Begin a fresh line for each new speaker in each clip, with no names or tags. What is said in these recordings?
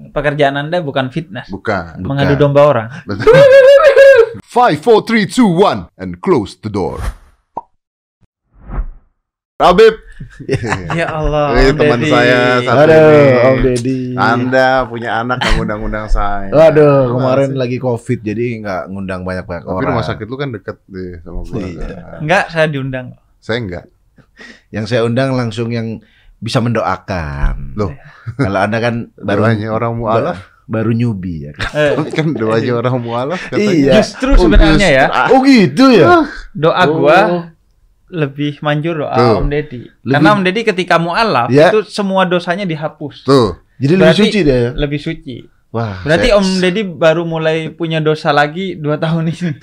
pekerjaan Anda bukan fitness,
Bukan.
Bukan.
mengadu domba orang.
Five, four, three, two, one, and close the door. Habib,
Ya Allah.
Ini
Om
teman
Deddy.
saya satu
Aduh,
ini.
Om Deddy.
Anda punya anak yang ngundang-ngundang saya.
Waduh, kemarin
Masa-
lagi covid jadi nggak ngundang banyak banyak
Tapi
orang.
rumah sakit lu kan deket deh sama gua.
Iya.
Enggak, saya diundang.
Saya enggak.
Yang saya undang langsung yang bisa mendoakan.
Loh.
Kalau anda kan baru
Doanya orang mualaf.
baru nyubi ya kan.
Eh,
kan doanya orang mualaf katanya.
Iya.
Justru sebenarnya ya,
Oh gitu ya.
doa
Oh.
gua lebih manjur doa
Tuh.
Om Deddy.
Lebih-
Karena Om Deddy ketika mualaf
Ya.
itu semua dosanya dihapus.
Tuh.
Jadi lebih
Berarti-
suci dia ya.
Lebih suci.
Wah.
Berarti
saya-
Om Deddy baru mulai punya dosa lagi dua tahun ini.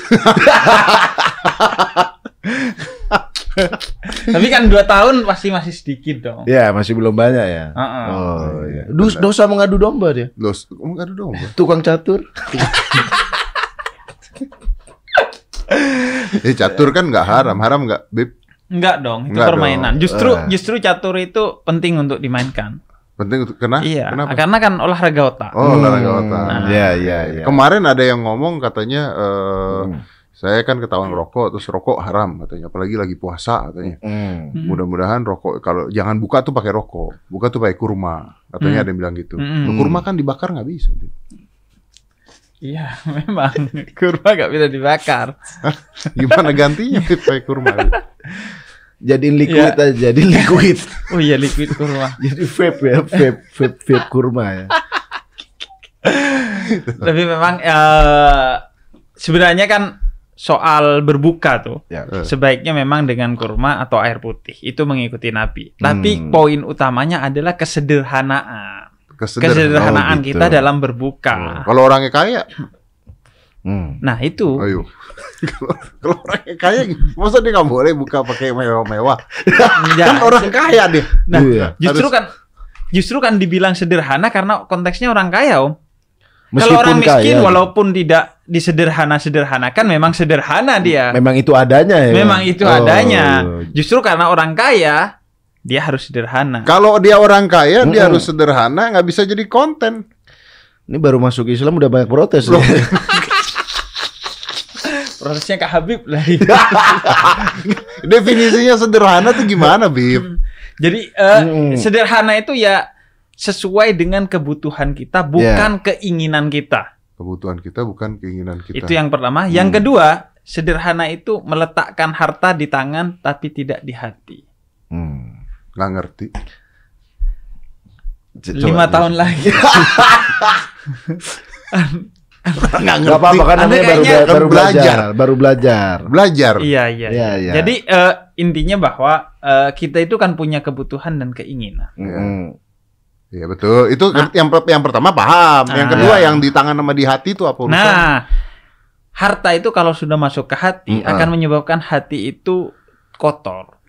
Tapi kan dua tahun pasti masih sedikit dong.
Ya masih belum banyak ya.
Heeh.
Oh iya. Dus- dosa mengadu domba dia.
Enggak ada dong.
Tukang catur.
Eh catur kan enggak haram. Haram enggak, Bib?
Enggak dong, itu
Enggak
permainan.
dong.
Justru
Ah.
justru catur itu penting untuk dimainkan.
Penting untuk kena?
iya,
Kenapa?
karena kan olahraga otak.
Oh, olahraga otak.
Nah.
Iya iya iya.
Kemarin ada yang ngomong katanya eh,
Hmm.
Saya kan ketahuan rokok terus rokok haram katanya apalagi lagi puasa katanya.
Hmm.
Hmm.
Mudah-mudahan rokok kalau jangan buka tuh pakai rokok, buka tuh pakai kurma. Katanya
Hmm.
ada yang bilang gitu.
Hmm.
Loh, kurma kan dibakar nggak bisa.
Iya, memang kurma nggak bisa dibakar.
Gimana gantinya pakai kurma?
Jadiin liquid aja, jadi liquid.
Oh iya liquid kurma.
jadi vape ya, vape, vape, vape kurma ya.
Tapi memang eh, sebenarnya kan soal berbuka tuh
Ya.
Sebaiknya memang dengan kurma atau air putih itu mengikuti Nabi. Tapi
Hmm.
poin utamanya adalah kesederhanaan.
Keseder-
Kesederhanaan
Oh, gitu.
kita dalam berbuka.
Kalau orangnya kaya,
Hmm.
Nah itu
ayo. Kalau- Kalau orangnya kaya, masa dia nggak boleh buka pakai mewah-mewah?
Ya,
Kan orang kaya dia.
Nah,
Iya.
justru
Harus-
kan justru kan dibilang sederhana karena konteksnya orang kaya, Om. Kalau
Meskipun
orang miskin
kaya,
walaupun tidak disederhana-sederhanakan memang sederhana dia.
memang itu adanya ya.
Memang itu
Oh,
adanya. Justru karena orang kaya dia harus sederhana.
Kalau dia orang kaya, dia
Mm-mm.
harus sederhana, nggak bisa jadi konten.
Ini baru masuk Islam udah banyak protes.
Loh.
ya.
Prosesnya Kak Habib lah.
Definisinya sederhana tuh gimana, Bib?
Jadi eh,
Mm.
sederhana itu ya sesuai dengan kebutuhan kita, bukan keinginan kita.
Kebutuhan kita bukan keinginan kita.
Itu yang pertama. Yang kedua, sederhana itu meletakkan harta di tangan tapi tidak di hati.
Hmm.
nggak ngerti.
Lima
coba.
tahun lagi.
Nggak
Gak apa-apa kan namanya baru, baru
belajar.
belajar, baru belajar.
Belajar.
Iya, iya.
Iya, iya.
Jadi eh, intinya bahwa eh, kita itu kan punya kebutuhan dan keinginan.
Hmm.
Iya betul. Itu
Nah.
yang yang pertama paham. yang
Nah.
kedua yang di tangan sama di hati itu apa urusan?
Nah, harta itu kalau sudah masuk ke hati
Hmm,
akan menyebabkan hati itu kotor.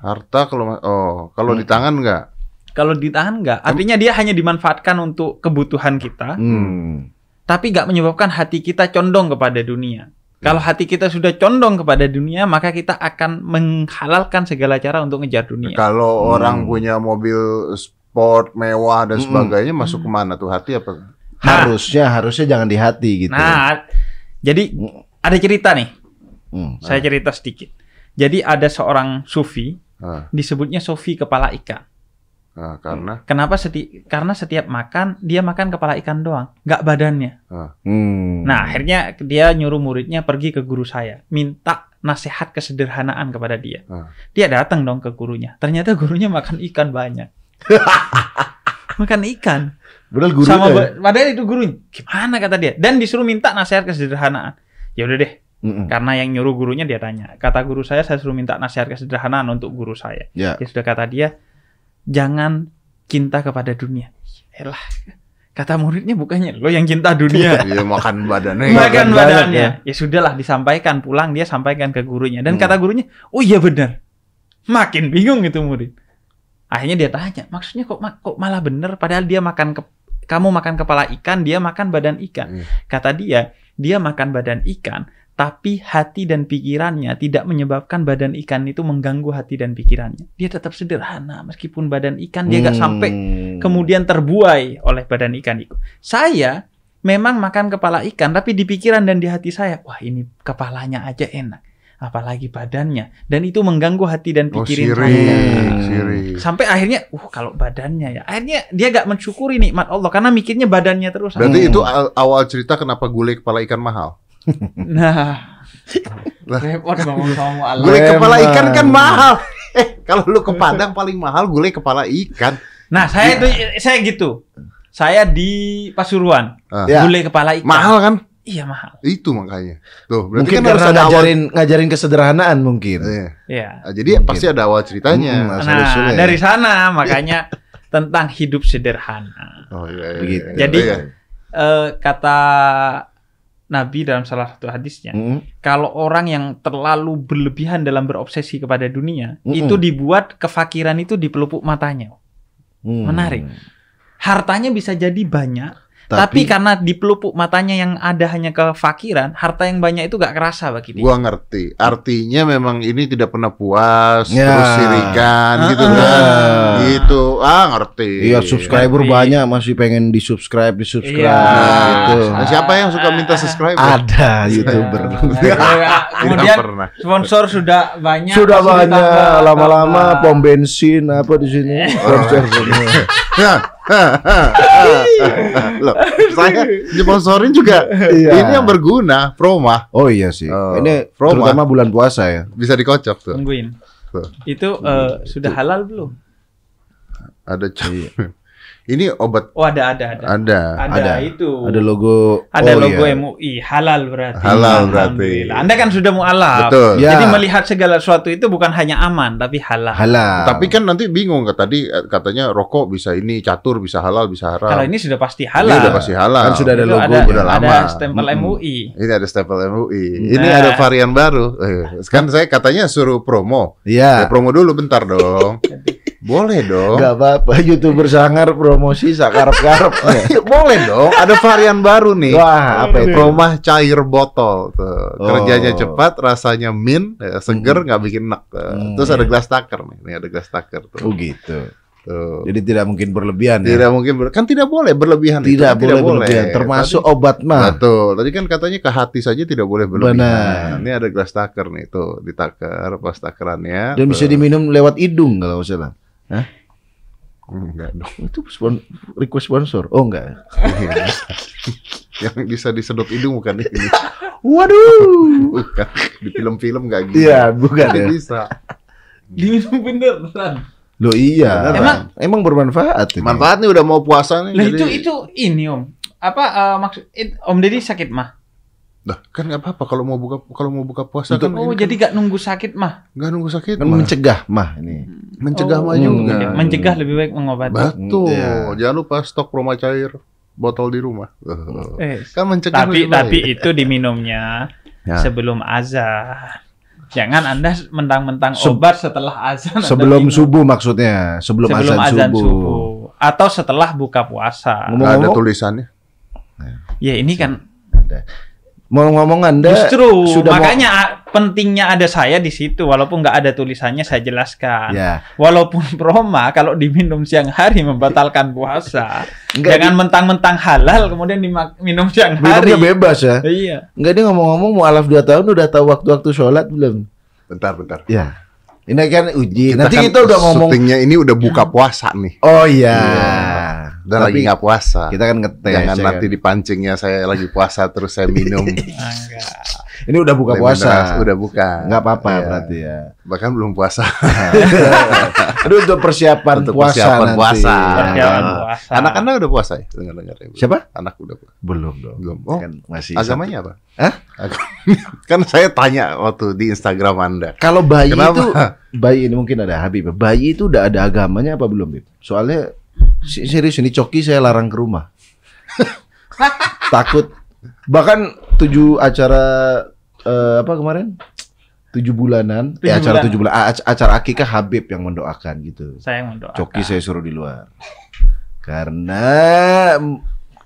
Harta kalau oh kalau di tangan enggak?
Kalau ditahan enggak, artinya dia hanya dimanfaatkan untuk kebutuhan kita,
Hmm.
tapi nggak menyebabkan hati kita condong kepada dunia. Kalau hati kita sudah condong kepada dunia, maka kita akan menghalalkan segala cara untuk ngejar dunia.
Kalau
Hmm.
orang punya mobil sport mewah dan
Hmm.
sebagainya masuk ke mana tuh hati apa?
Harusnya harusnya jangan di hati gitu.
Nah, jadi ada cerita nih.
Hmm.
Saya cerita sedikit. Jadi ada seorang sufi
Ah,
disebutnya sufi kepala ikan.
ah, karena
Kenapa seti karena setiap makan dia makan kepala ikan doang, nggak badannya.
Hmm.
Nah, akhirnya dia nyuruh muridnya pergi ke guru saya, minta nasihat kesederhanaan kepada dia.
Ah.
Dia datang dong ke gurunya. Ternyata gurunya makan ikan banyak. makan ikan.
Padahal guru
Sama
ya.
padahal itu gurunya. Gimana kata dia? Dan disuruh minta nasihat kesederhanaan. Ya udah deh,
Mm-mm.
karena yang nyuruh gurunya dia tanya. Kata guru saya saya suruh minta nasihat kesederhanaan untuk guru saya.
Ya.
Ya sudah kata dia, jangan cinta kepada dunia. Elah, kata muridnya bukannya lo yang cinta dunia.
dia makan badannya.
makan
Makan
badannya.
banyak
Ya sudahlah disampaikan pulang dia sampaikan ke gurunya dan
Hmm.
kata gurunya, "Oh iya benar." Makin bingung itu murid. Akhirnya dia tanya, "Maksudnya kok kok malah benar padahal dia makan ke kamu makan kepala ikan, dia makan badan ikan."
Iya.
Kata dia, dia makan badan ikan tapi hati dan pikirannya tidak menyebabkan badan ikan itu mengganggu hati dan pikirannya. Dia tetap sederhana meskipun badan ikan dia nggak sampai
Hmm.
kemudian terbuai oleh badan ikan itu. Saya memang makan kepala ikan, tapi di pikiran dan di hati saya, wah ini kepalanya aja enak, apalagi badannya, dan itu mengganggu hati dan
Oh,
pikiran
siri,
saya.
siri.
Sampai akhirnya, uh kalau badannya ya, akhirnya dia gak mensyukuri nikmat Allah karena mikirnya badannya terus.
Berarti
Hmm.
itu al- awal cerita kenapa gulai kepala ikan mahal.
Nah,
Lah.
repot ngomong sama Allah.
Gulai kepala ikan kan mahal. Eh, kalau lu ke Padang paling mahal gulai kepala ikan.
Nah, saya tuh saya gitu. Saya di Pasuruan,
Ah.
Ya.
gulai kepala ikan.
Mahal kan?
Iya mahal.
Itu makanya. Tuh, berarti
Mungkin
kan
karena
harus ada awal.
ngajarin ngajarin kesederhanaan mungkin.
Iya.
Iya.
Ah, Jadi
Mungkin.
pasti ada awal ceritanya.
Hmm,
Nah,
usulnya.
dari sana makanya tentang hidup sederhana.
Oh iya. iya,
Begitu.
iya.
Jadi-
Iya.
Eh, kata Nabi dalam salah satu hadisnya,
Hmm.
kalau orang yang terlalu berlebihan dalam berobsesi kepada dunia,
Mm-mm.
itu dibuat kefakiran itu di pelupuk matanya.
Hmm.
Menarik. Hartanya bisa jadi banyak, tapi, karena di pelupuk matanya yang ada hanya kefakiran, harta yang banyak itu gak kerasa bagi dia.
Gua ngerti. Artinya memang ini tidak pernah puas,
Ya.
terus sirikan gitu
Ah,
kan.
ah.
Gitu. Ah, ngerti.
Iya subscriber
Ngerti.
banyak masih pengen di subscribe di subscribe
Iya.
gitu.
Nah, siapa yang suka minta subscribe?
Ada youtuber.
Kemudian
Tidak pernah.
sponsor sudah banyak.
Sudah banyak
ditambah-
lama-lama
tambah.
pom bensin apa di sini. Sponsor semua.
Loh, saya sponsorin juga.
Iya.
Ini yang berguna, Proma.
Oh iya sih.
Oh,
Ini
promo.
terutama bulan puasa ya.
Bisa dikocok tuh.
Tungguin.
Tuh.
Itu eh, sudah halal belum?
Ada c- Ini obat
Oh ada ada ada.
ada.
Ada,
Ada.
itu.
Ada logo
Ada
oh,
logo
iya.
MUI halal berarti.
Halal berarti.
Anda kan sudah mualaf.
Betul.
Ya.
Jadi melihat segala sesuatu itu bukan hanya aman tapi halal.
halal.
Tapi kan nanti bingung kan tadi eh, katanya rokok bisa ini, catur bisa halal, bisa haram.
Kalau ini sudah pasti
Ini
halal.
udah pasti halal.
Kan sudah ada
Itu
logo
ada,
udah lama.
ada stempel
Mm-mm.
MUI.
Ini ada stempel MUI. Ini
Nah.
ada varian baru. Eh, Kan saya katanya suruh promo. Ya,
Iya.
promo dulu bentar dong. Boleh dong.
Enggak apa-apa youtuber sangar promosi sakarep-karep.
Boleh dong. Ada varian baru nih.
Wah, apa itu?
Promah cair botol tuh.
Oh.
Kerjanya cepat, rasanya mint, ya, seger,
Hmm.
nggak bikin enak. tuh.
Hmm,
Terus
iya.
ada gelas taker nih. Ini ada gelas taker tuh.
Oh gitu.
Tuh.
Jadi tidak mungkin berlebihan ya.
Tidak mungkin ber- kan tidak boleh berlebihan itu
Tidak
kan
boleh berlebihan, termasuk
Tadi-
obat mah.
Betul. Tadi kan katanya ke hati saja tidak boleh berlebihan.
Benar.
Ini ada gelas taker nih tuh, ditaker pas takerannya.
Dan bisa
tuh.
diminum lewat hidung kalau nggak salah.
Enggak dong.
Itu spon request sponsor. Oh enggak.
Iya. Yang bisa disedot hidung bukan ini.
Waduh.
Bukan. Di film-film enggak gitu.
Iya, bukan ya.
bisa.
Diminum beneran.
Loh iya.
Beneran.
Emang emang bermanfaat ini.
Manfaat nih udah mau puasa nih.
Lah
jadi-
itu itu ini Om. Apa eh, maksud it- Om Deddy sakit mah?
Dah, kan nggak apa-apa kalau mau buka kalau mau buka puasa kan
Oh, jadi gak nunggu sakit mah.
kan nggak nunggu sakit
Kan
mah.
mencegah mah ini.
mencegah
Oh,
mah juga.
Mencegah lebih baik mengobati.
Betul.
Iya.
Jangan lupa stok Proma cair botol di rumah.
Eh,
Kan mencegah
tapi
lebih baik.
tapi itu diminumnya
Ya.
sebelum azan. Jangan Anda mentang-mentang obat setelah azan.
Sebelum
minum.
subuh maksudnya, sebelum,
sebelum
azan,
azan
subuh.
subuh. atau setelah buka puasa.
Ngomong-
Nggak ada tulisannya.
Ya ini kan
Ada. Mau ngomong Anda
justru
sudah mau-
makanya a- pentingnya ada saya di situ walaupun nggak ada tulisannya saya jelaskan.
Ya.
Walaupun proma kalau diminum siang hari membatalkan puasa.
Enggak,
Jangan mentang-mentang halal kemudian diminum siang hari.
Minumnya bebas ya.
Iya.
Enggak dia ngomong-ngomong mualaf 2 tahun udah tahu waktu-waktu sholat belum?
Bentar, bentar.
Ya. Ini kan uji.
Kita
Nanti
kan
kita udah ngomong.
syutingnya ini udah buka puasa nih.
Oh iya.
Udah
Tapi
lagi nggak puasa.
Kita kan ngetes.
Jangan
ya
nanti
kan?
dipancingnya saya lagi puasa terus saya minum.
Enggak.
Ini udah buka puasa.
Udah buka.
Nggak apa-apa
Iya.
berarti ya.
Bahkan belum puasa.
Itu untuk persiapan
Untuk
puasa
persiapan
nanti.
puasa.
Persiapan
Ah.
puasa.
Anak-anak udah puasa ya? Dengar-dengar ya.
Siapa?
Anak udah puasa.
Belum dong.
Belum. Oh,
Kan masih
agamanya apa?
Hah?
Kan saya tanya waktu di Instagram Anda.
Kalau bayi
Kenapa?
itu bayi ini mungkin ada Habib. Bayi itu udah ada agamanya apa belum, Bib? Soalnya serius ini coki saya larang ke rumah. Takut. Bahkan tujuh acara eh, apa kemarin? Tujuh bulanan.
Tujuh
eh, acara
bulan.
tujuh bulan. ac- acara akikah Habib yang mendoakan gitu.
Saya mendoakan.
Coki saya suruh di luar. Karena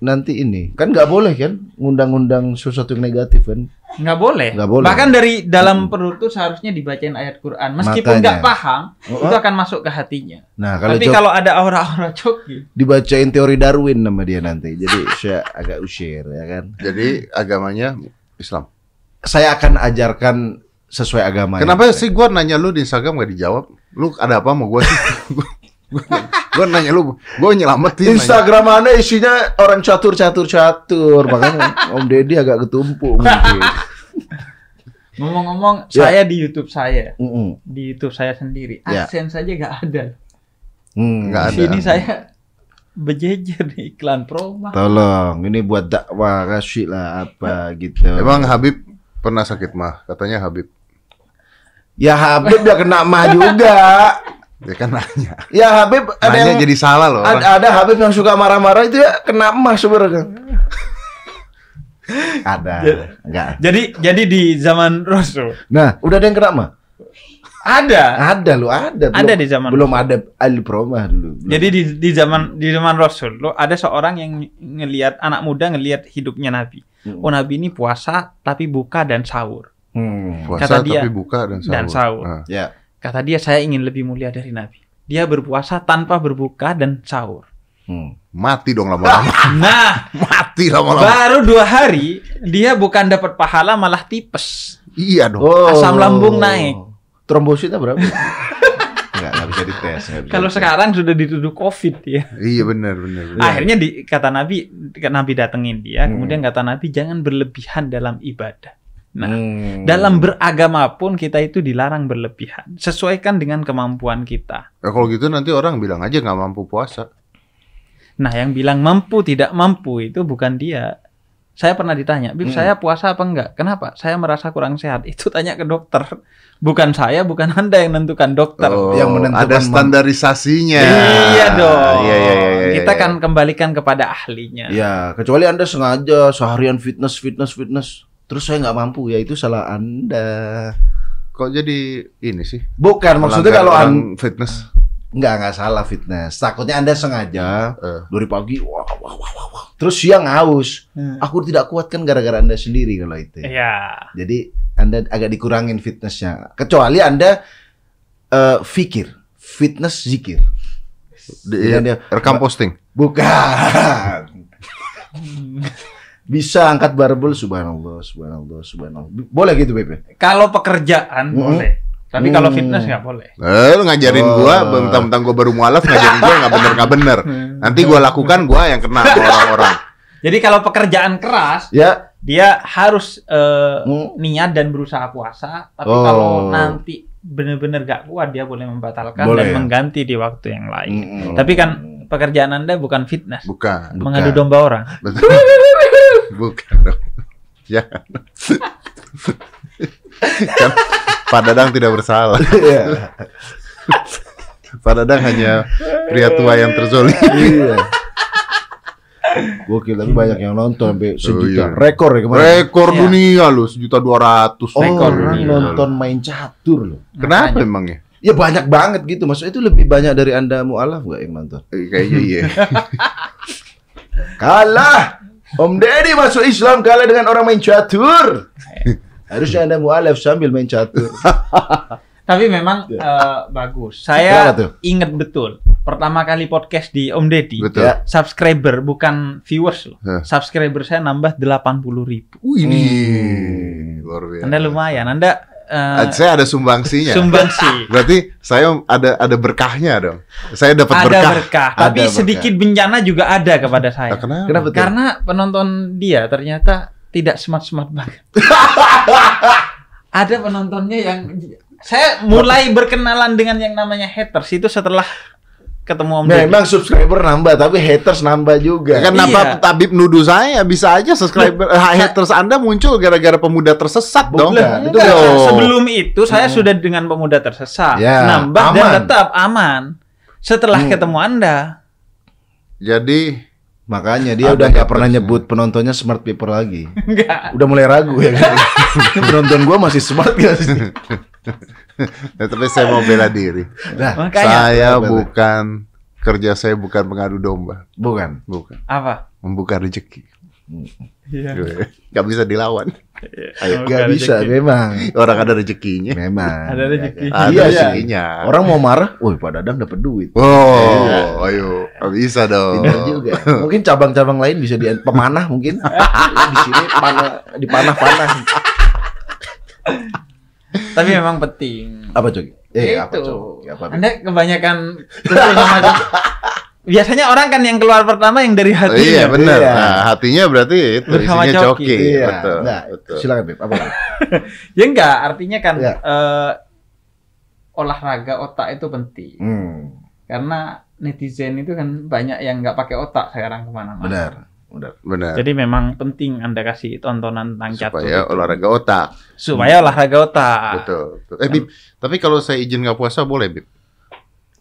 nanti ini kan nggak boleh kan ngundang-ngundang sesuatu yang negatif kan.
Nggak boleh.
Nggak boleh.
Bahkan dari dalam perut tuh seharusnya dibacain ayat Quran. Meskipun
Makanya.
nggak paham,
Oh,
itu akan masuk ke hatinya.
Nah, kalau
Tapi kalau ada aura-aura coki,
dibacain teori Darwin nama dia nanti. Jadi saya agak usir ya kan.
Jadi agamanya Islam.
Saya akan ajarkan sesuai agama.
Kenapa sih gua nanya lu di Instagram gak dijawab? Lu ada apa sama gua sih? Gua- gua nanya lu, gua nyelamatin. nanya.
Instagram Anda isinya orang catur catur catur, makanya Om Deddy agak ketumpuk mungkin.
ngomong-ngomong,
Ya.
saya di YouTube saya,
Mm-mm.
di YouTube saya sendiri,
Ya.
AdSense saja nggak ada.
Hmm.
Di
ada.
sini saya berjejer nih iklan promo.
Tolong, ini buat dakwah kasih lah apa gitu.
Emang Habib pernah sakit mah? Katanya Habib.
ya Habib dia kena mah juga.
Dia kan nanya.
Ya Habib ada
Nanya
yang
jadi salah loh. orang.
ada, ada Habib yang suka marah-marah itu ya kena emas sebenarnya. ada, enggak.
Jadi jadi di zaman Rasul
Nah, udah ada yang kena mah?
ada.
Ada loh, ada. Belum,
Ada di zaman
belum ada al promah dulu. Belum.
Jadi di di zaman di zaman Rasul lo ada seorang yang ngelihat anak muda ngelihat hidupnya Nabi.
Hmm.
Oh Nabi ini puasa tapi buka dan sahur.
Hmm.
Puasa
Kata dia-
tapi buka dan sahur.
dan sahur.
Nah.
Ya.
Kata dia saya ingin lebih mulia dari Nabi. Dia berpuasa tanpa berbuka dan sahur.
Hmm.
Mati dong lama-lama.
Nah,
Mati lama-lama.
baru dua hari dia bukan dapat pahala malah tipes.
Iya dong.
Asam lambung naik.
Trombositnya berapa? Enggak, enggak bisa dites.
Kalau sekarang sudah dituduh COVID ya.
Iya benar benar. benar.
Akhirnya di, kata Nabi, Nabi datengin dia,
Hmm.
kemudian kata Nabi jangan berlebihan dalam ibadah. Nah,
Hmm.
dalam beragama pun kita itu dilarang berlebihan. Sesuaikan dengan kemampuan kita.
Ya, kalau gitu nanti orang bilang aja nggak mampu puasa.
Nah, yang bilang mampu tidak mampu itu bukan dia. Saya pernah ditanya, Bib,
Hmm.
saya puasa apa enggak? Kenapa? Saya merasa kurang sehat. Itu tanya ke dokter. Bukan saya, bukan Anda yang menentukan dokter.
Oh,
Yang menentukan
ada standarisasinya.
Iya dong.
Iya iya iya. iya,
kita
iya.
kan kembalikan kepada ahlinya.
Ya, kecuali Anda sengaja seharian fitness, fitness, fitness. Terus saya nggak mampu, ya itu salah Anda.
Kok jadi ini sih?
Bukan, maksudnya kalau Anda
fitness.
nggak nggak salah fitness. Takutnya Anda sengaja
Eh.
dari pagi, wah, wah, wah, wah, wah. Terus siang haus.
Hmm.
Aku tidak kuat kan gara-gara Anda sendiri kalau itu.
Iya.
Jadi Anda agak dikurangin fitnessnya. Kecuali Anda eh, fikir, fitness zikir.
Di,
Iya, dia-
rekam posting.
Bukan. Bisa angkat barbel subhanallah, subhanallah, subhanallah. Boleh gitu, Bebe?
Kalau pekerjaan
Hmm.
boleh. Tapi kalau
Hmm.
fitness nggak boleh.
Eh, lu ngajarin
Oh.
gua, bentang-bentang gua baru mualaf ngajarin gua nggak bener nggak bener. Nanti gua lakukan gua yang kena orang-orang.
Jadi kalau pekerjaan keras,
Ya.
dia harus eh,
Hmm.
niat dan berusaha puasa. Tapi
Oh.
kalau nanti benar-benar gak kuat, dia boleh membatalkan
Boleh
dan
ya?
mengganti di waktu yang lain.
Mm-mm.
Tapi kan pekerjaan anda bukan fitness,
Bukan.
Bukan.
mengadu domba orang.
Bukan dong. Jangan. kan Pak Dadang tidak bersalah.
Iya.
Pak Dadang hanya pria tua yang terzolim.
Iya. Gokil, tapi banyak yang nonton sampai sejuta.
iya.
Rekor ya kemarin.
Rekor
Iya.
dunia loh, sejuta dua ratus.
Oh,
rekor
orang
dunia.
nonton main catur loh.
Kenapa
Makanya.
emangnya?
Ya banyak banget gitu. Maksudnya itu lebih banyak dari Anda mualaf nggak yang nonton?
Eh, Kayaknya iya.
Kalah. Om Deddy masuk Islam kalah dengan orang main catur. Harusnya Anda mualaf sambil main catur.
Tapi memang
Ya.
eh, bagus. Saya ingat betul pertama kali podcast di Om Deddy.
Betul.
Ya.
Subscriber bukan viewers loh.
Hah.
Subscriber saya nambah 80 ribu.
Wih, ini
Hmm.
luar biasa.
Anda lumayan. Anda eh,
Ah, Saya ada sumbangsinya.
sumbangsi.
Berarti saya ada ada berkahnya dong. Saya dapat
ada
berkah.
berkah,
Ada
tapi
berkah.
sedikit bencana juga ada kepada saya.
Ah, kenapa?
Kenapa tuh?
Karena penonton dia ternyata tidak smart-smart banget. ada penontonnya yang saya mulai berkenalan dengan yang namanya haters itu setelah ketemu Om Deddy.
Memang subscriber nambah, tapi haters nambah juga.
Kenapa
Iya.
Tabib nuduh saya? Bisa aja subscriber eh, haters Anda muncul gara-gara pemuda tersesat dong.
Itu
Enggak,
loh.
sebelum itu saya sudah dengan pemuda tersesat,
Ya,
nambah dan
aman.
tetap aman. Setelah
Hmm.
ketemu Anda,
Jadi
Makanya dia
Ada
udah nggak pernah
hatersnya.
nyebut penontonnya smart people lagi.
enggak.
Udah mulai ragu ya kan. Penonton gua masih smart gak sih?
Ya, tapi saya mau bela diri.
Nah,
Makanya
saya bukan kerja saya bukan mengadu domba,
bukan.
bukan
apa?
membuka rezeki.
Iya.
Gak bisa dilawan. Ayo,
Gak bisa memang.
orang ada rezekinya.
Memang.
Ada rezeki.
Ada
Iya, iya.
rezekinya.
Orang mau marah, woi Pak Dadang dapat duit.
Oh, ayo, Gak bisa dong.
Pintar juga. Mungkin cabang-cabang lain bisa di pemanah mungkin. di sini panah di panah-panah.
Tapi memang penting.
Apa coy? Eh,
Itu.
apa coy? Apa? Bib?
Anda kebanyakan. Biasanya orang kan yang keluar pertama yang dari
Oh,
hati.
iya benar.
Iya.
Nah, hatinya berarti itu
Bersama
isinya
coki.
coki.
Iya.
Betul.
Nah,
betul.
silakan Beb. Apa?
Ya enggak, artinya kan
Iya.
eh, olahraga otak itu penting.
Hmm,
Karena netizen itu kan banyak yang nggak pakai otak sekarang ke mana-mana.
benar. Benar.
Benar.
Jadi memang penting Anda kasih tontonan tentang catur
Supaya olahraga otak.
Supaya olahraga otak.
Betul. betul. Eh, Bib, tapi kalau saya izin nggak puasa boleh, Bib?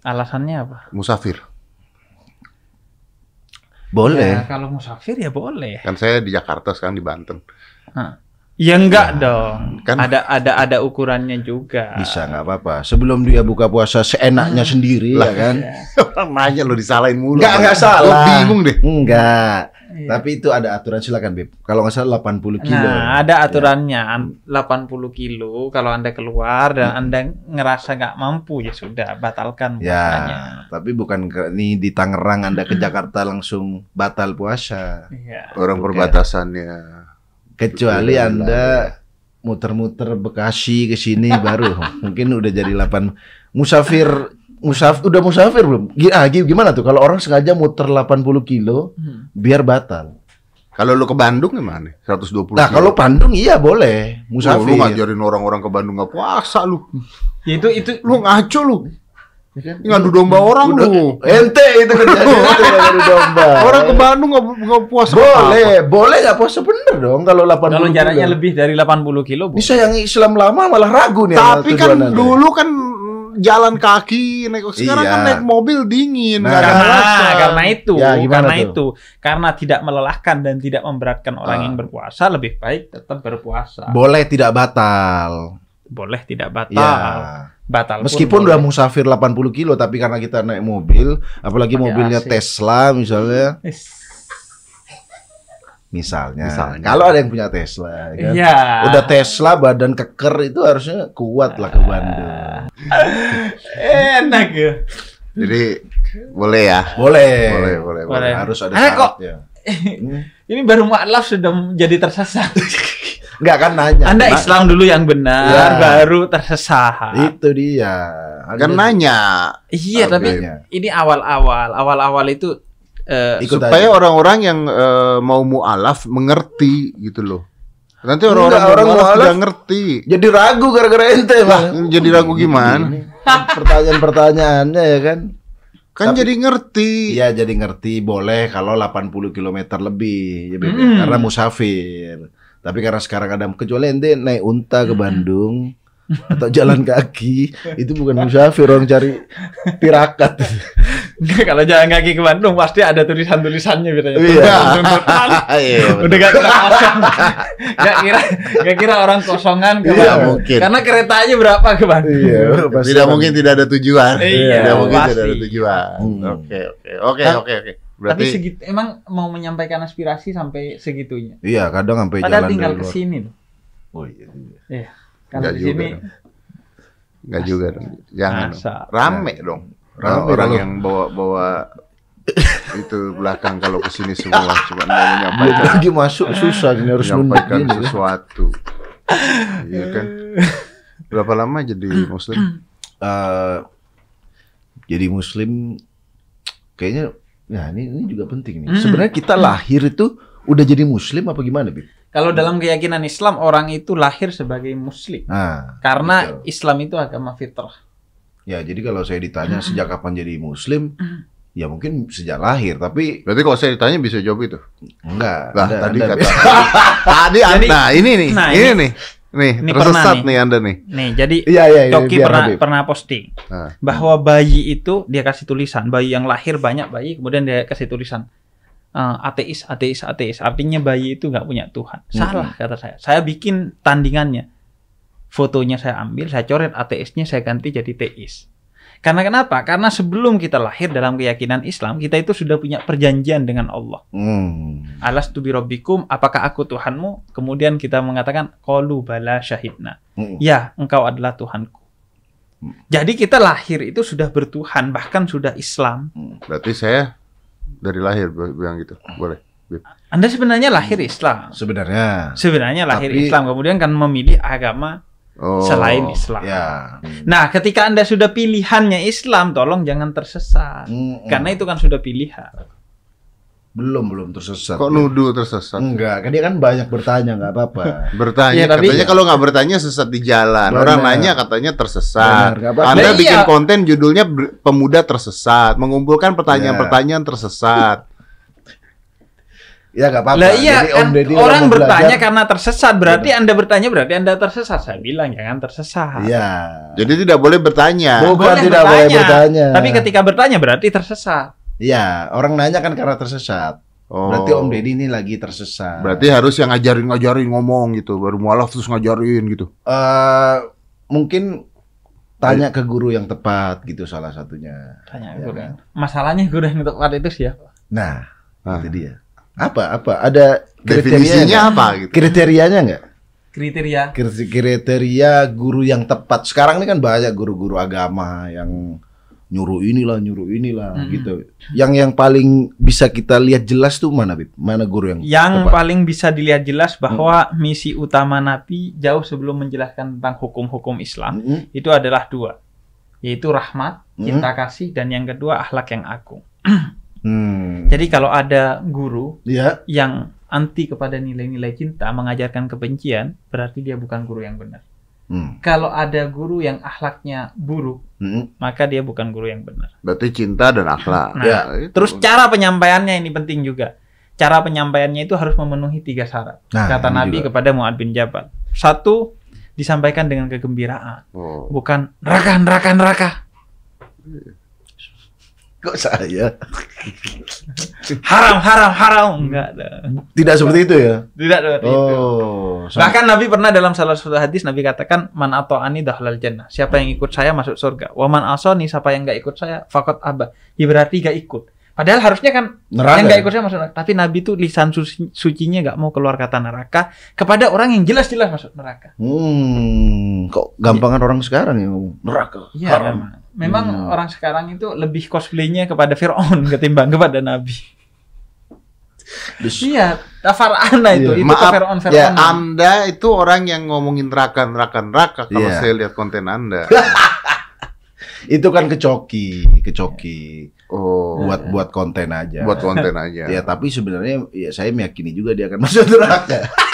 Alasannya apa?
Musafir.
Boleh.
Ya, kalau musafir ya boleh.
Kan saya di Jakarta sekarang di Banten.
Ya enggak dong.
kan-
Ada ada ada ukurannya juga.
Bisa nggak apa-apa. Sebelum dia buka puasa seenaknya sendiri
Lah.
ya kan?
Orang nanya lo disalahin mulu.
Nggak, nggak salah.
Lo bingung deh.
Enggak.
Iya.
Tapi itu ada aturan silakan Beb. Kalau nggak salah 80 kilo.
Nah, ada aturannya An- 80 kilo kalau Anda keluar dan Anda ngerasa nggak mampu ya sudah batalkan
Ya,
puasanya.
tapi bukan ke, ini di Tangerang Anda ke Jakarta langsung batal puasa.
Iya.
Orang
Oke.
perbatasannya.
Kecuali
Betul,
Anda muter-muter Bekasi ke sini baru mungkin udah jadi 8 musafir musafir udah musafir belum? Gi- Ah, gi- gimana tuh kalau orang sengaja muter 80 kilo
Hmm.
biar batal?
Kalau lo ke Bandung gimana? 120
Nah,
kilo.
kalau Bandung iya boleh
Oh, lu
musafir.
ngajarin orang-orang ke Bandung nggak puasa lu.
Ya itu itu
Lu ngaco lu.
Ya kan?
Ngadu domba orang
Udah-
lu.
Ente itu kerjaan itu yang ngadu domba.
Orang ke Bandung nggak puasa.
boleh, boleh nggak puasa bener dong kalau 80
kalau jaraknya lebih dari 80 kilo
Ini
boleh.
saya yang Islam lama malah ragu nih.
Tapi kan
Anda.
dulu kan jalan kaki naik sekarang
Iya.
kan naik mobil dingin
Nah,
karena
alasan.
karena itu
Ya,
karena
tuh?
itu karena tidak melelahkan dan tidak memberatkan orang
Ah.
yang berpuasa lebih baik tetap berpuasa
boleh tidak batal.
boleh tidak batal
Ya.
Batal pun
Meskipun
boleh.
udah musafir 80 kilo tapi karena kita naik mobil, apalagi
Pakai
mobilnya
AC.
Tesla misalnya,
Is-
misalnya.
Misalnya.
Kalau ada yang punya Tesla, ya kan?
Iya.
Udah Tesla badan keker itu harusnya kuat lah ke Bandung.
enak ya
Jadi boleh ya.
Boleh.
Boleh, boleh, boleh.
Boleh.
Harus ada
kok-
syaratnya.
ini baru maklaf sudah menjadi tersesat
Enggak kan nanya.
Anda
Nah,
Islam dulu yang benar
Ya.
baru tersesat
Itu dia.
Kan nanya
iya tapi
Artinya.
ini awal-awal awal-awal itu eh,
Ikut
supaya orang-orang yang eh, mau mualaf mengerti gitu loh. Nanti orang-orang
orang
orang mualaf
mualaf-
tidak ngerti.
Jadi ragu gara-gara ente, Bang.
Jadi ragu gimana?
Pertanyaan-pertanyaannya ya kan?
Kan
Tapi-
jadi ngerti.
Iya jadi ngerti boleh kalau 80 km lebih ya Beb,
Mm.
karena musafir. Tapi karena sekarang ada kecuali ente naik unta ke Bandung atau jalan kaki itu bukan musafir orang cari tirakat.
Enggak, kalau jalan kaki ke Bandung pasti ada tulisan-tulisannya biasanya.
Iya.
Iya.
Udah gak kira kosong. Gak kira gak kira orang kosongan ke
Iya,
Bandung.
mungkin.
Karena keretanya berapa ke Bandung?
Iya, pasti
Tidak mungkin tidak ada tujuan.
Iya,
tidak mungkin
pasti.
tidak ada tujuan.
Hmm.
Oke, oke, oke,
Nah,
oke, oke.
Tapi
Berarti
segitu emang mau menyampaikan aspirasi sampai segitunya.
Iya, kadang sampai
Padahal
jalan
tinggal ke sini loh.
Oh iya. iya.
Iya. Kalau
Nggak
di sini
dong. nggak juga dong. Jangan dong.
masa.
Rame dong.
Rame
orang
kalau-
yang bawa-bawa itu belakang kalau ke sini semua cuma mau menyampaikan
lagi masuk susah ini harus
menyampaikan
kan.
sesuatu. Iya kan? Berapa lama jadi muslim?
Eh, jadi muslim kayaknya nah ini ini juga penting nih.
Hmm.
Sebenarnya kita lahir itu udah jadi muslim apa gimana, Bib?
Kalau dalam keyakinan Islam orang itu lahir sebagai muslim.
Nah,
Karena
betul.
Islam itu agama fitrah.
ya jadi kalau saya ditanya sejak kapan jadi muslim, ya mungkin sejak lahir, tapi
Berarti kalau saya ditanya bisa jawab itu.
enggak.
Lah
Anda-
tadi
Anda-
kata tadi
Jadi-
Anda ini nih,
Nah,
ini,
ini-
nih. Nih,
ini
tersesat
pernah nih.
nih Anda nih.
Nih, jadi
Iya, iya, iya,
Coki pernah
Habib.
pernah posting
Nah.
bahwa bayi itu dia kasih tulisan bayi yang lahir banyak bayi kemudian dia kasih tulisan eh, ateis ateis ateis artinya bayi itu nggak punya Tuhan salah kata saya saya bikin tandingannya fotonya saya ambil saya coret ateisnya saya ganti jadi teis Karena kenapa? Karena sebelum kita lahir dalam keyakinan Islam, kita itu sudah punya perjanjian dengan Allah.
Hmm.
Alas tu birabbikum, apakah aku Tuhanmu? Kemudian kita mengatakan qalu bala syahidna.
Hmm.
Ya, engkau adalah Tuhanku. Jadi kita lahir itu sudah bertuhan, bahkan sudah Islam.
Berarti saya dari lahir bilang gitu. Boleh.
Anda sebenarnya lahir Islam.
Sebenarnya.
Sebenarnya lahir
Tapi-
Islam, kemudian kan memilih agama
Oh.
selain Islam.
Ya.
Nah, ketika Anda sudah pilihannya Islam, tolong jangan tersesat.
Hmm.
Karena itu kan sudah pilihan.
belum belum tersesat.
Kok nuduh tersesat?
Enggak, kan dia kan banyak bertanya nggak apa-apa.
Bertanya,
Iya, tapi-
katanya kalau nggak bertanya sesat di jalan.
Benar.
Orang nanya katanya tersesat.
Benar, nggak apa-apa.
Anda
Nah,
bikin
iya.
konten judulnya pemuda tersesat, mengumpulkan pertanyaan-pertanyaan tersesat.
Ya nggak apa-apa.
Lah iya,
Jadi Om
kan
Deddy
orang bertanya
belajar-
karena tersesat. Berarti Anda bertanya berarti Anda tersesat. Saya bilang jangan tersesat.
Iya.
Jadi tidak boleh bertanya.
Bukan
Boleh
tidak boleh bertanya.
Tapi ketika bertanya berarti tersesat.
Iya, orang nanya kan karena tersesat.
Oh.
Berarti Om Deddy ini lagi tersesat.
Berarti harus yang ngajarin-ngajarin ngomong gitu, baru mualaf terus ngajarin gitu.
eh mungkin tanya ke guru yang tepat gitu salah satunya.
Tanya
Ya
guru.
kan?
Masalahnya guru yang tepat itu siapa?
Nah,
Ah.
itu dia. Apa apa ada
Definisinya
kriterianya
apa gitu?
Kriterianya nggak?
Kriteria.
Kriteria kriteria guru yang tepat. Sekarang ini kan banyak guru-guru agama yang nyuruh inilah, nyuruh inilah
Mm-mm.
gitu. Yang yang paling bisa kita lihat jelas tuh mana, Bib? Mana guru yang
Yang
tepat?
paling bisa dilihat jelas bahwa misi utama Nabi jauh sebelum menjelaskan tentang hukum-hukum Islam
Mm-mm.
itu adalah dua, yaitu rahmat,
Hmm.
cinta kasih, dan yang kedua akhlak yang agung.
Hmm.
Jadi kalau ada guru
Ya,
yang anti kepada nilai-nilai cinta, mengajarkan kebencian, berarti dia bukan guru yang benar.
Hmm.
Kalau ada guru yang akhlaknya buruk,
Hmm.
maka dia bukan guru yang benar.
Berarti cinta dan akhlak.
Nah,
Ya,
itu.
Terus cara penyampaiannya ini penting juga. Cara penyampaiannya itu harus memenuhi tiga syarat.
Nah,
Kata Nabi
juga.
kepada Muad bin Jabal. Satu, disampaikan dengan kegembiraan,
Oh.
bukan neraka, neraka, neraka.
Kok saya?
Haram, haram, haram. Enggak ada.
Tidak seperti itu ya?
Tidak seperti itu.
Oh. sama-
Bahkan Nabi pernah dalam salah satu hadis Nabi katakan man ani dahlal jannah. Siapa yang ikut saya masuk surga. Wa man asani siapa yang enggak ikut saya fakot abah. Ya berarti enggak ikut. Padahal harusnya kan
Neraka.
yang enggak ikut saya masuk neraka. Tapi Nabi tuh lisan suci, sucinya enggak mau keluar kata neraka kepada orang yang jelas-jelas masuk neraka.
Hmm, kok gampangan orang sekarang yang ngomong neraka.
Iya,
haram.
Memang.
Hmm.
orang sekarang itu lebih cosplaynya kepada Firaun ketimbang kepada Nabi. Iya, Far'ana itu,
Iya.
itu ke
Maaf,
Firaun
ya,
Firaun.
Anda itu orang yang ngomongin neraka, neraka, neraka kalau
Iya.
saya lihat konten Anda.
Itu kan kecoki, kecoki.
Oh,
Buat buat konten aja.
buat konten aja.
Ya, tapi sebenarnya ya saya meyakini juga dia akan masuk neraka.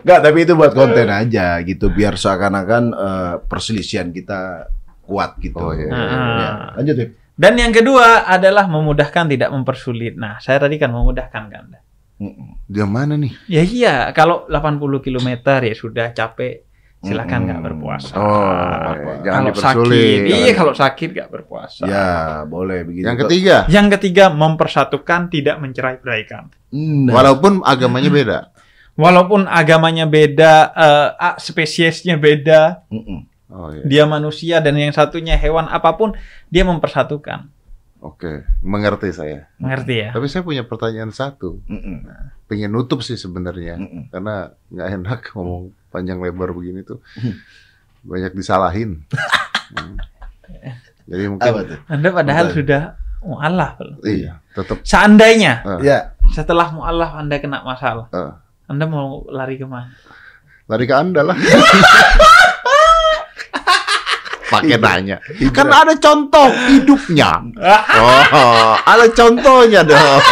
Enggak, tapi itu buat konten aja gitu biar seakan-akan eh, perselisihan kita kuat gitu.
Oh, iya.
Ya, lanjut, Bib.
Dan yang kedua adalah memudahkan tidak mempersulit. Nah, saya tadi kan memudahkan kan.
Dia mana nih?
Ya iya, kalau 80 km ya sudah capek, silakan nggak
Mm-mm.
berpuasa.
Oh, jangan
kalau
dipersulit.
sakit, iya kalau sakit nggak berpuasa.
Ya, boleh begitu.
Yang ketiga,
Yang ketiga mempersatukan, tidak mencerai-beraikan.
Nah,
walaupun agamanya beda.
Walaupun agamanya beda, eh, ah, spesiesnya beda,
Mm-mm.
Oh iya.
dia manusia dan yang satunya hewan apa pun, dia mempersatukan.
Oke, mengerti saya.
Mengerti ya?
Tapi saya punya pertanyaan satu.
Mm-mm.
Pengen nutup sih sebenarnya.
Mm-mm.
Karena nggak enak ngomong panjang lebar begini tuh. Banyak disalahin. Hmm. Jadi mungkin
Apa tuh?
Anda padahal
Betul.
sudah mu'alaf. loh.
iya, tetap
Seandainya.
Ya,
setelah mu'alaf Anda kena masalah,
Ah.
Anda mau lari ke mana?
lari ke Anda lah. Pakai nanya. Kan ada contoh hidupnya. Oh, ada contohnya dong.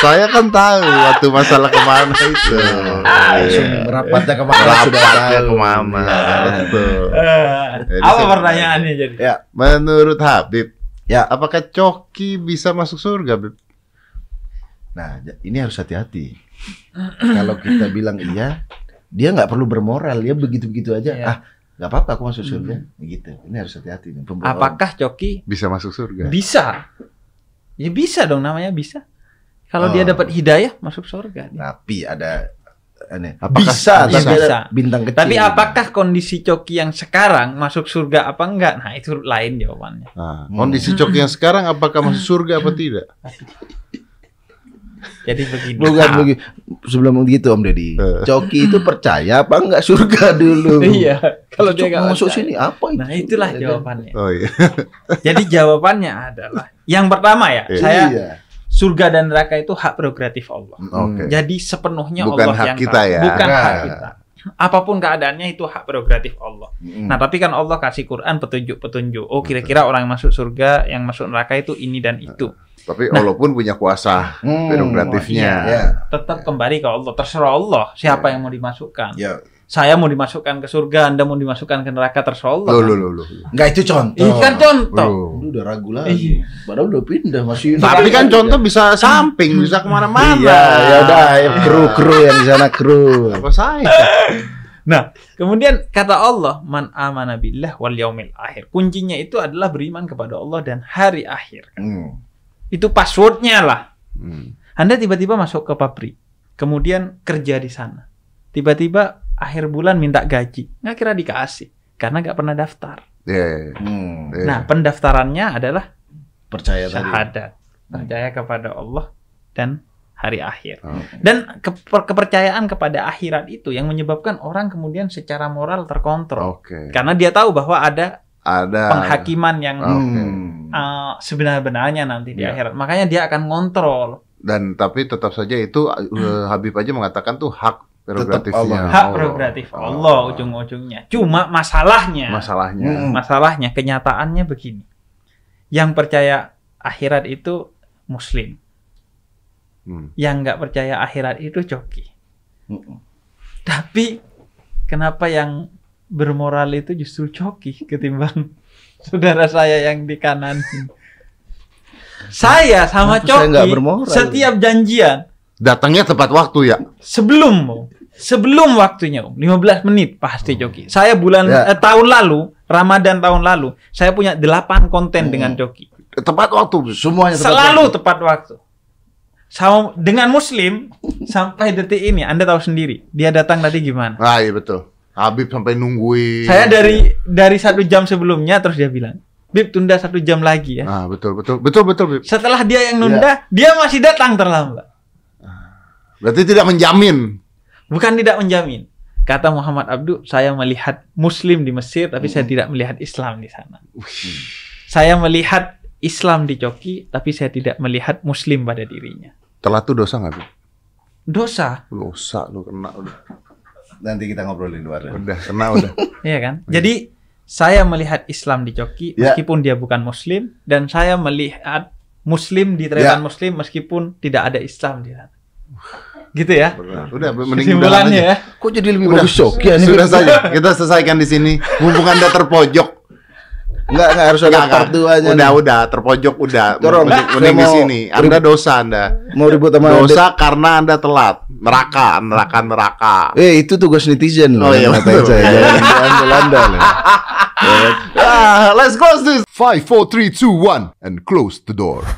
Saya kan tahu waktu masalah ke mana itu.
langsung
Rapatnya
ke
mana.
Iya.
Betul.
Eh,
Jadi
apa pertanyaannya jadi?
Ya,
Menurut Habib,
Ya.
apakah Coki bisa masuk surga, Habib?
Nah, ini harus hati-hati. Kalau kita bilang iya, dia nggak perlu bermoral, dia begitu-begitu aja.
Iya.
Ah, nggak apa-apa, aku masuk surga. Gitu. Ini harus hati-hati. nih, pembohong.
Apakah Coki
Bisa masuk surga?
bisa? Ya bisa dong namanya bisa. Kalau dia
Oh.
dapat hidayah masuk surga. dia.
Tapi ada aneh.
Apakah-
bisa, tapi ada
bisa.
bintang kecil.
Tapi apakah kondisi Coki yang sekarang masuk surga apa enggak? Nah, itu lain jawabannya.
Nah, kondisi Coki yang sekarang apakah masuk surga apa tidak?
Jadi begini.
Bukan begitu. Sebelum begitu Om Deddy,
Eh.
Coki itu percaya apa enggak surga dulu?
Iya, kalau dia
Cok,
nggak
masuk sini apa itu?
Nah, itulah
Ya kan?
jawabannya.
Oh iya.
Jadi jawabannya adalah yang pertama ya,
Iya.
saya
Iya.
surga dan neraka itu hak prerogatif Allah.
Oke.
Jadi sepenuhnya
Bukan
Allah
hak
yang
kita
tahu.
ya.
Bukan
Nah.
hak kita. Apa pun keadaannya itu hak prerogatif Allah.
Mm.
Nah, tapi kan Allah kasih Quran petunjuk-petunjuk. Oh, kira-kira orang yang masuk surga, yang masuk neraka itu ini dan itu.
Tapi Allah pun punya kuasa
Hmm,
prerogatifnya.
Ya.
Tetap kembali ke Allah. Terserah Allah siapa yang mau dimasukkan.
Ya.
Saya mau dimasukkan ke surga, Anda mau dimasukkan ke neraka, terserah Allah.
Loh,
kan?
loh, loh, loh.
Enggak itu contoh.
Ini kan contoh.
Loh.
Lu udah ragu
Iya.
lagi. Padahal udah pindah masih
Tapi kan contoh bisa samping, bisa ke mana-mana.
Iya, ya udah kru kru yang di sana kru.
Apa saya?
Nah, kemudian kata Allah, "Man amana billah wal yaumil akhir." Kuncinya itu adalah beriman kepada Allah dan hari akhir.
Hmm.
Itu passwordnya lah.
Hmm.
Anda tiba-tiba masuk ke pabrik, kemudian kerja di sana. Tiba-tiba akhir bulan minta gaji, nggak kira dikasih karena nggak pernah daftar.
Iya, iya, iya.
Hmm.
Iya.
Nah, pendaftarannya adalah
Percaya tadi.
syahadat, percaya kepada Allah dan hari akhir.
Oh.
Dan keper- kepercayaan kepada akhirat itu yang menyebabkan orang kemudian secara moral terkontrol.
Oke.
Karena dia tahu bahwa ada
Ada
penghakiman yang
Oh. Oke.
Hmm.
uh, sebenar-benarnya nanti di
Iya.
akhirat. Makanya dia akan ngontrol
dan tapi tetap saja itu uh, Habib aja mengatakan tuh hak prerogatifnya.
Allah.
hak prerogatif Allah
Oh.
ujung-ujungnya. Cuma masalahnya,
Masalahnya.
Hmm.
masalahnya kenyataannya begini. Yang percaya akhirat itu muslim,
Hmm.
yang nggak percaya akhirat itu joki.
Hmm.
Tapi kenapa yang bermoral itu justru joki ketimbang saudara saya yang di kanan? Saya sama
saya
Coki
bermoral?
setiap janjian
Datangnya tepat waktu ya.
sebelum Om. sebelum waktunya Om, 15 menit pasti Coki. Saya bulan
Ya.
eh, tahun lalu, Ramadan tahun lalu, saya punya 8 konten
Hmm.
dengan Coki.
Tepat waktu.
Semuanya tepat
Selalu
waktu.
tepat waktu. Sama dengan muslim sampai detik ini Anda tahu sendiri, dia datang tadi gimana?
Ah iya betul. Habib sampai nungguin.
Saya dari dari satu jam sebelumnya terus dia bilang, Bib tunda satu jam lagi ya.
Ah betul betul betul betul. Bib.
Setelah dia yang
Ya.
nunda, dia masih datang terlambat.
Berarti tidak menjamin.
Bukan tidak menjamin. Kata Muhammad Abdu, saya melihat Muslim di Mesir, tapi saya
Hmm.
tidak melihat Islam di sana. Saya melihat Islam di Coki, tapi saya tidak melihat Muslim pada dirinya.
Telat tuh dosa nggak Bib?
Dosa,
Dosa lu kena udah.
Nanti kita ngobrolin luar.
Udah kena udah.
ya kan? Jadi saya melihat Islam di Coki,
Ya.
meskipun dia bukan Muslim, dan saya melihat Muslim di Tretan Muslim, meskipun tidak ada Islam di sana. Gitu ya?
Udah, udah mending aja.
ya.
Kok jadi lebih
Udah.
bagus Coki ya?
Sudah saja. Kita selesaikan di sini. Mumpung Anda terpojok.
Enggak, enggak harus ada part
enggak.
2 nya.
Udah, udah, terpojok udah.
Turun.
Mending, di sini. Anda dosa Anda.
Mau ribut sama
Dosa karena Anda telat. Neraka, neraka, neraka.
Eh, itu tugas netizen loh.
Oh, iya, betul.
saya. Jangan Belanda loh.
Ah, let's close this. 5, 4, 3, 2, 1. And close the door.